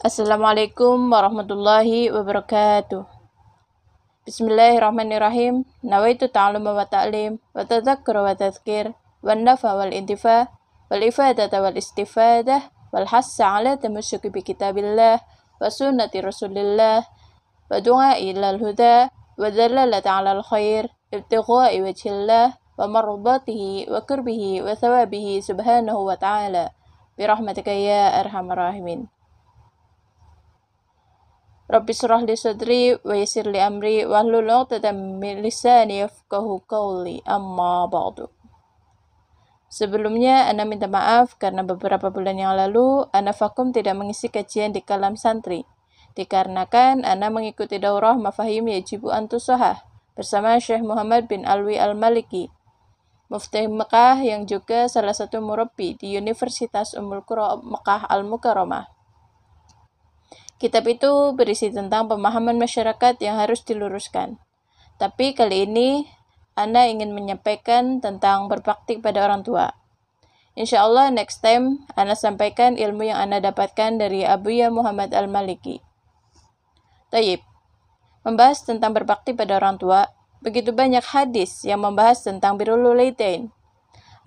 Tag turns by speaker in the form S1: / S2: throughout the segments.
S1: Assalamualaikum warahmatullahi wabarakatuh. Bismillahirrahmanirrahim. Nawaitu ta'alum wa ta'lim wa tadhakkur wa tadhkir wa nafa wal intifa wal ifadata wal istifadah wal hassa ala tamassuki bi kitabillah wa sunnati rasulillah wa du'a ila al-huda wa dhalalata ala al-khair ibtigha'i wajhillah wa marbatihi wa kurbihi wa thawabihi subhanahu wa ta'ala birahmatika ya arhamar rahimin. Rabbi surah li sadri wa yasir li amri wa hlul 'uqdatam min lisani yafqahu qawli amma ba'du. Sebelumnya, Anda minta maaf karena beberapa bulan yang lalu Anda vakum tidak mengisi kajian di kalam santri. Dikarenakan Anda mengikuti daurah mafahim yajibu antusohah bersama Syekh Muhammad bin Alwi Al-Maliki, Mufti Mekah yang juga salah satu murabbi di Universitas Ummul Qura Mekah Al-Mukarramah. Kitab itu berisi tentang pemahaman masyarakat yang harus diluruskan. Tapi kali ini Anda ingin menyampaikan tentang berbakti pada orang tua. Insya Allah next time Anda sampaikan ilmu yang Anda dapatkan dari Abu Ya Muhammad Al-Maliki. Tayyib. Membahas tentang berbakti pada orang tua, begitu banyak hadis yang membahas tentang birrul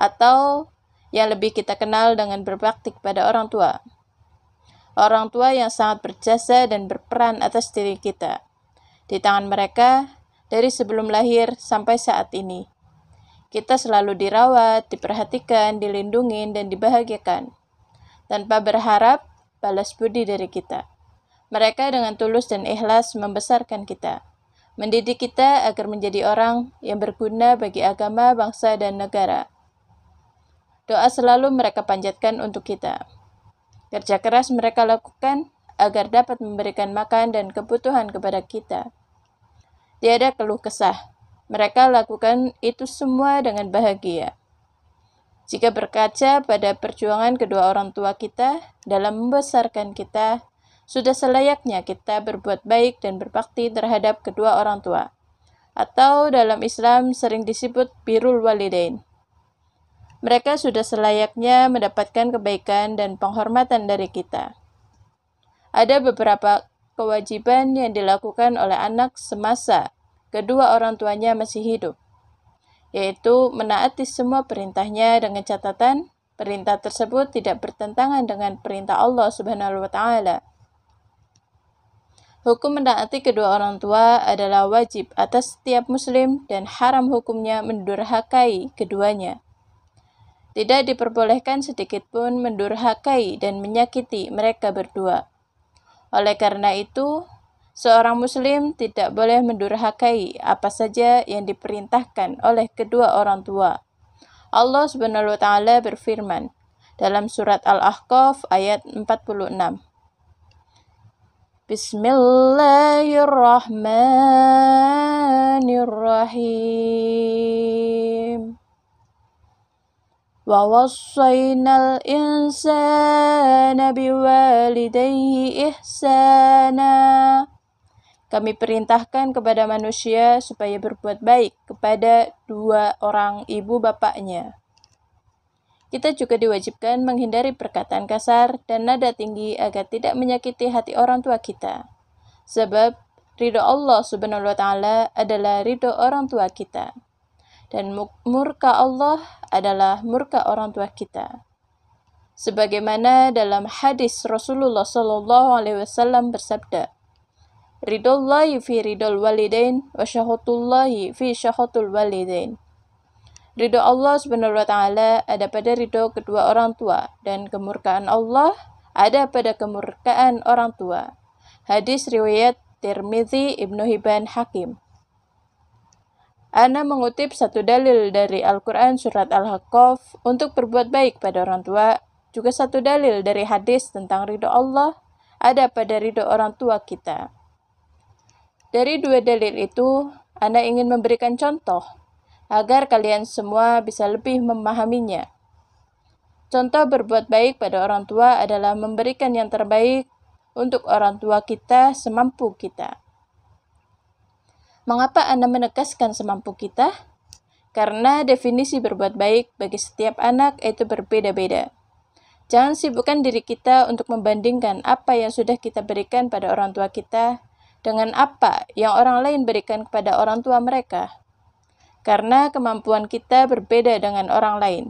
S1: atau yang lebih kita kenal dengan berbakti kepada orang tua orang tua yang sangat berjasa dan berperan atas diri kita. Di tangan mereka, dari sebelum lahir sampai saat ini. Kita selalu dirawat, diperhatikan, dilindungi, dan dibahagiakan. Tanpa berharap balas budi dari kita. Mereka dengan tulus dan ikhlas membesarkan kita. Mendidik kita agar menjadi orang yang berguna bagi agama, bangsa, dan negara. Doa selalu mereka panjatkan untuk kita. Kerja keras mereka lakukan agar dapat memberikan makan dan kebutuhan kepada kita. Tiada keluh kesah. Mereka lakukan itu semua dengan bahagia. Jika berkaca pada perjuangan kedua orang tua kita dalam membesarkan kita, sudah selayaknya kita berbuat baik dan berbakti terhadap kedua orang tua. Atau dalam Islam sering disebut birul walidain mereka sudah selayaknya mendapatkan kebaikan dan penghormatan dari kita. Ada beberapa kewajiban yang dilakukan oleh anak semasa kedua orang tuanya masih hidup, yaitu menaati semua perintahnya dengan catatan perintah tersebut tidak bertentangan dengan perintah Allah Subhanahu wa taala. Hukum menaati kedua orang tua adalah wajib atas setiap muslim dan haram hukumnya mendurhakai keduanya. Tidak diperbolehkan sedikit pun mendurhakai dan menyakiti mereka berdua. Oleh karena itu, seorang muslim tidak boleh mendurhakai apa saja yang diperintahkan oleh kedua orang tua. Allah Subhanahu wa taala berfirman dalam surat Al-Ahqaf ayat 46. Bismillahirrahmanirrahim. ووصينا الإنسان بوالديه إحسانا Kami perintahkan kepada manusia supaya berbuat baik kepada dua orang ibu bapaknya. Kita juga diwajibkan menghindari perkataan kasar dan nada tinggi agar tidak menyakiti hati orang tua kita. Sebab ridho Allah Subhanahu wa taala adalah ridho orang tua kita dan murka Allah adalah murka orang tua kita. Sebagaimana dalam hadis Rasulullah Shallallahu Alaihi Wasallam bersabda, Ridullahi fi ridul walidain wa syahatullahi fi syahatul walidain. Ridho Allah subhanahu wa ta'ala ada pada ridho kedua orang tua dan kemurkaan Allah ada pada kemurkaan orang tua. Hadis riwayat Tirmizi Ibnu Hibban Hakim. Ana mengutip satu dalil dari Al-Quran Surat Al-Haqqaf untuk berbuat baik pada orang tua, juga satu dalil dari hadis tentang ridho Allah ada pada ridho orang tua kita. Dari dua dalil itu, Anda ingin memberikan contoh agar kalian semua bisa lebih memahaminya. Contoh berbuat baik pada orang tua adalah memberikan yang terbaik untuk orang tua kita semampu kita. Mengapa Anda menegaskan semampu kita? Karena definisi berbuat baik bagi setiap anak itu berbeda-beda. Jangan sibukkan diri kita untuk membandingkan apa yang sudah kita berikan pada orang tua kita dengan apa yang orang lain berikan kepada orang tua mereka. Karena kemampuan kita berbeda dengan orang lain.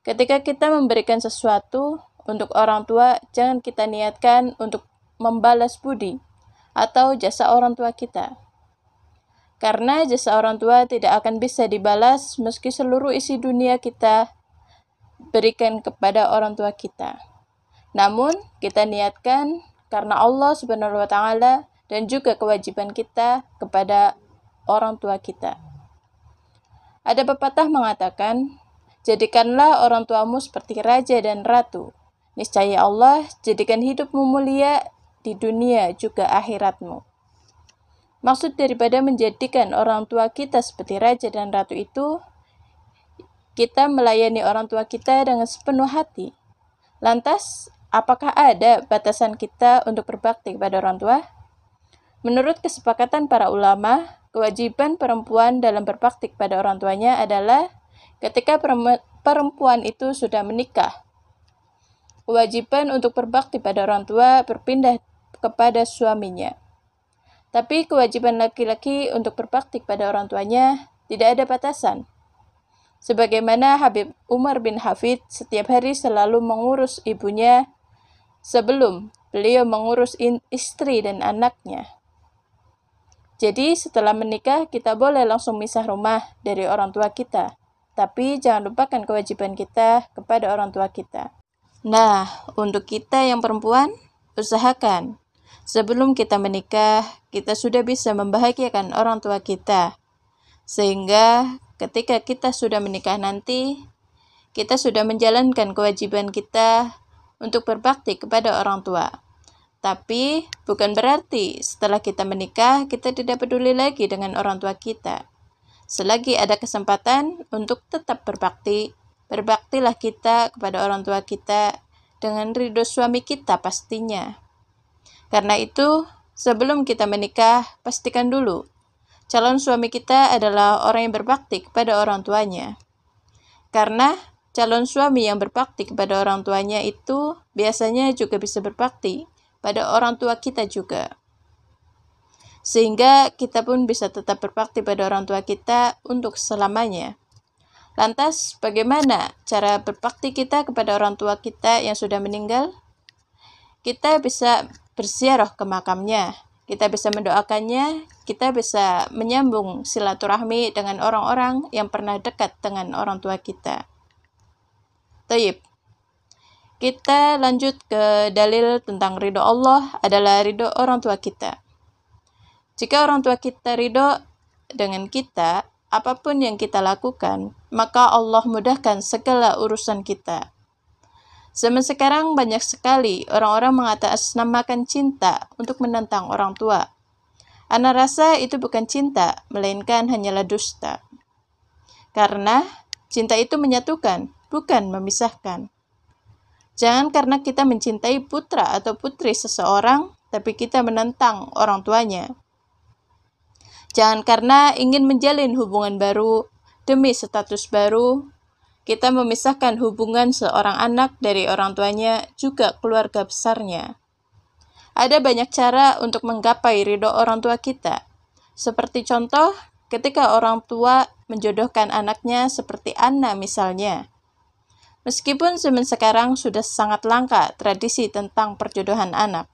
S1: Ketika kita memberikan sesuatu untuk orang tua, jangan kita niatkan untuk membalas budi atau jasa orang tua kita. Karena jasa orang tua tidak akan bisa dibalas meski seluruh isi dunia kita berikan kepada orang tua kita. Namun, kita niatkan karena Allah Subhanahu wa taala dan juga kewajiban kita kepada orang tua kita. Ada pepatah mengatakan, "Jadikanlah orang tuamu seperti raja dan ratu. Niscaya Allah jadikan hidupmu mulia di dunia juga akhiratmu." Maksud daripada menjadikan orang tua kita seperti raja dan ratu itu kita melayani orang tua kita dengan sepenuh hati. Lantas, apakah ada batasan kita untuk berbakti kepada orang tua? Menurut kesepakatan para ulama, kewajiban perempuan dalam berbakti kepada orang tuanya adalah ketika perempuan itu sudah menikah. Kewajiban untuk berbakti pada orang tua berpindah kepada suaminya. Tapi kewajiban laki-laki untuk berbakti kepada orang tuanya tidak ada batasan. Sebagaimana Habib Umar bin Hafid setiap hari selalu mengurus ibunya sebelum beliau mengurus istri dan anaknya. Jadi setelah menikah kita boleh langsung misah rumah dari orang tua kita. Tapi jangan lupakan kewajiban kita kepada orang tua kita. Nah, untuk kita yang perempuan, usahakan sebelum kita menikah, kita sudah bisa membahagiakan orang tua kita. Sehingga ketika kita sudah menikah nanti, kita sudah menjalankan kewajiban kita untuk berbakti kepada orang tua. Tapi bukan berarti setelah kita menikah kita tidak peduli lagi dengan orang tua kita. Selagi ada kesempatan untuk tetap berbakti, berbaktilah kita kepada orang tua kita dengan ridho suami kita pastinya. Karena itu, sebelum kita menikah, pastikan dulu calon suami kita adalah orang yang berbakti kepada orang tuanya. Karena calon suami yang berbakti kepada orang tuanya itu biasanya juga bisa berbakti pada orang tua kita juga. Sehingga kita pun bisa tetap berbakti pada orang tua kita untuk selamanya. Lantas, bagaimana cara berbakti kita kepada orang tua kita yang sudah meninggal? Kita bisa bersiarah ke makamnya, kita bisa mendoakannya, kita bisa menyambung silaturahmi dengan orang-orang yang pernah dekat dengan orang tua kita. Taib. Kita lanjut ke dalil tentang ridho Allah adalah ridho orang tua kita. Jika orang tua kita ridho dengan kita, apa pun yang kita lakukan, maka Allah mudahkan segala urusan kita. Zaman sekarang banyak sekali orang-orang mengatasnamakan cinta untuk menentang orang tua. Ana rasa itu bukan cinta, melainkan hanyalah dusta. Karena cinta itu menyatukan, bukan memisahkan. Jangan karena kita mencintai putra atau putri seseorang, tapi kita menentang orang tuanya. Jangan karena ingin menjalin hubungan baru demi status baru, kita memisahkan hubungan seorang anak dari orang tuanya, juga keluarga besarnya. Ada banyak cara untuk menggapai ridho orang tua kita. Seperti contoh, ketika orang tua menjodohkan anaknya seperti Anna misalnya. Meskipun zaman sekarang sudah sangat langka tradisi tentang perjodohan anak.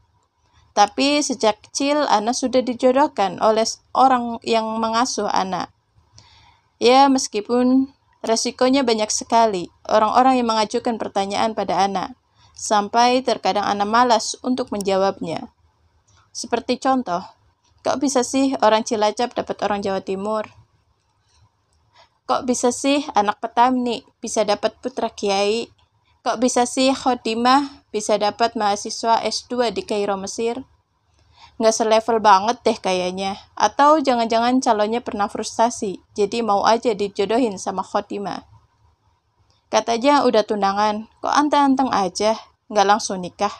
S1: Tapi sejak kecil Anna sudah dijodohkan oleh orang yang mengasuh anak. Ya, meskipun Resikonya banyak sekali. Orang-orang yang mengajukan pertanyaan pada anak, sampai terkadang anak malas untuk menjawabnya. Seperti contoh, kok bisa sih orang Cilacap dapat orang Jawa Timur? Kok bisa sih anak petani bisa dapat putra kiai? Kok bisa sih khotimah bisa dapat mahasiswa S2 di Kairo, Mesir? Nggak selevel banget deh kayaknya. Atau jangan-jangan calonnya pernah frustasi, jadi mau aja dijodohin sama Khotimah. Katanya udah tunangan, kok anteng-anteng aja, nggak langsung nikah.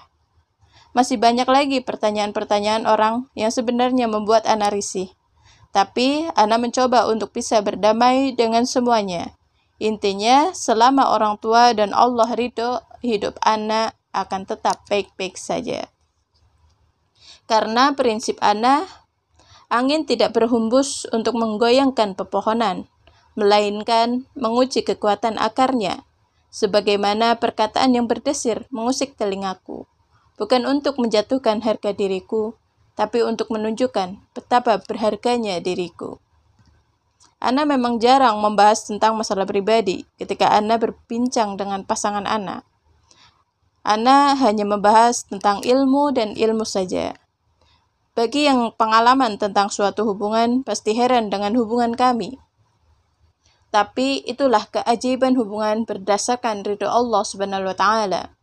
S1: Masih banyak lagi pertanyaan-pertanyaan orang yang sebenarnya membuat Ana risih. Tapi Ana mencoba untuk bisa berdamai dengan semuanya. Intinya, selama orang tua dan Allah ridho, hidup anak akan tetap baik-baik saja. Karena prinsip anak, angin tidak berhembus untuk menggoyangkan pepohonan, melainkan menguji kekuatan akarnya, sebagaimana perkataan yang berdesir mengusik telingaku, bukan untuk menjatuhkan harga diriku, tapi untuk menunjukkan betapa berharganya diriku. Ana memang jarang membahas tentang masalah pribadi ketika Ana berbincang dengan pasangan Ana. Ana hanya membahas tentang ilmu dan ilmu saja. Bagi yang pengalaman tentang suatu hubungan, pasti heran dengan hubungan kami. Tapi itulah keajaiban hubungan berdasarkan ridho Allah Subhanahu wa taala.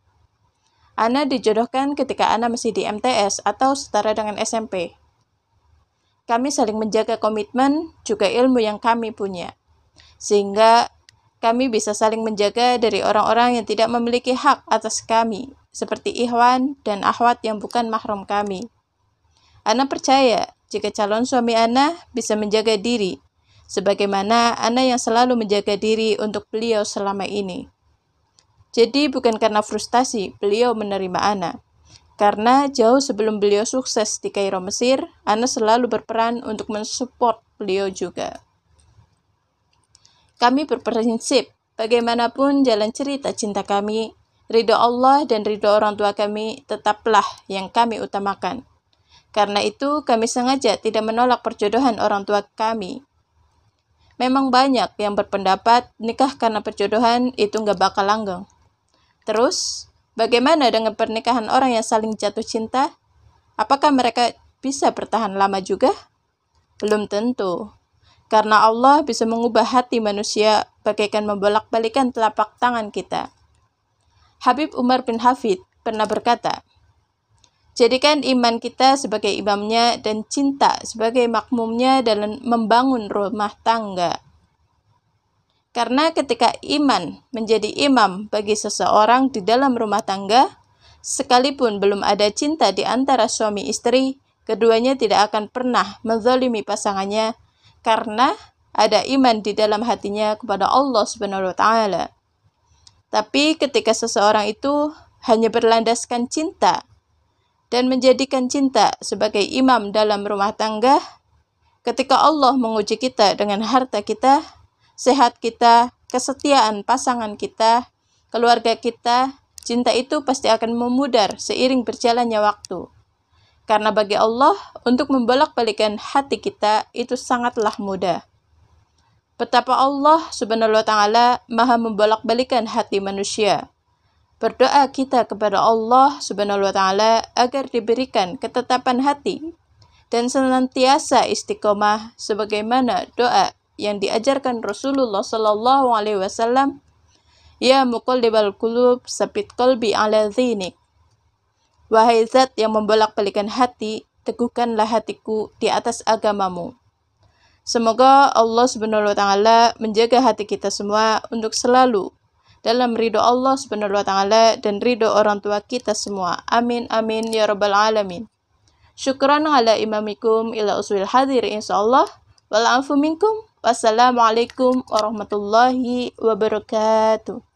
S1: Ana dijodohkan ketika Ana masih di MTS atau setara dengan SMP. Kami saling menjaga komitmen juga ilmu yang kami punya. Sehingga kami bisa saling menjaga dari orang-orang yang tidak memiliki hak atas kami, seperti ikhwan dan akhwat yang bukan mahram kami. Ana percaya jika calon suami Ana bisa menjaga diri, sebagaimana Ana yang selalu menjaga diri untuk beliau selama ini. Jadi bukan karena frustasi beliau menerima Ana, karena jauh sebelum beliau sukses di Kairo Mesir, Ana selalu berperan untuk mensupport beliau juga. Kami berprinsip, bagaimanapun jalan cerita cinta kami, ridho Allah dan ridho orang tua kami tetaplah yang kami utamakan. Karena itu, kami sengaja tidak menolak perjodohan orang tua kami. Memang banyak yang berpendapat nikah karena perjodohan itu nggak bakal langgeng. Terus, Bagaimana dengan pernikahan orang yang saling jatuh cinta? Apakah mereka bisa bertahan lama juga? Belum tentu. Karena Allah bisa mengubah hati manusia bagaikan membolak-balikan telapak tangan kita. Habib Umar bin Hafid pernah berkata, Jadikan iman kita sebagai imamnya dan cinta sebagai makmumnya dalam membangun rumah tangga. Karena ketika iman menjadi imam bagi seseorang di dalam rumah tangga, sekalipun belum ada cinta di antara suami istri, keduanya tidak akan pernah menzalimi pasangannya karena ada iman di dalam hatinya kepada Allah Subhanahu wa taala. Tapi ketika seseorang itu hanya berlandaskan cinta dan menjadikan cinta sebagai imam dalam rumah tangga, ketika Allah menguji kita dengan harta kita, sehat kita, kesetiaan pasangan kita, keluarga kita, cinta itu pasti akan memudar seiring berjalannya waktu. Karena bagi Allah, untuk membolak-balikan hati kita itu sangatlah mudah. Betapa Allah subhanahu wa ta'ala maha membolak-balikan hati manusia. Berdoa kita kepada Allah subhanahu wa ta'ala agar diberikan ketetapan hati dan senantiasa istiqomah sebagaimana doa yang diajarkan Rasulullah Sallallahu Alaihi Wasallam, Ya muqallibal qulub, sabit qalbi ala dhinik. Wahai zat yang membolak-balikan hati, teguhkanlah hatiku di atas agamamu. Semoga Allah Subhanahu wa taala menjaga hati kita semua untuk selalu dalam ridho Allah Subhanahu wa taala dan ridho orang tua kita semua. Amin amin ya rabbal alamin. Syukran ala imamikum ila usul hadir insyaallah. Wal afu minkum. Wassalamualaikum warahmatullahi wabarakatuh.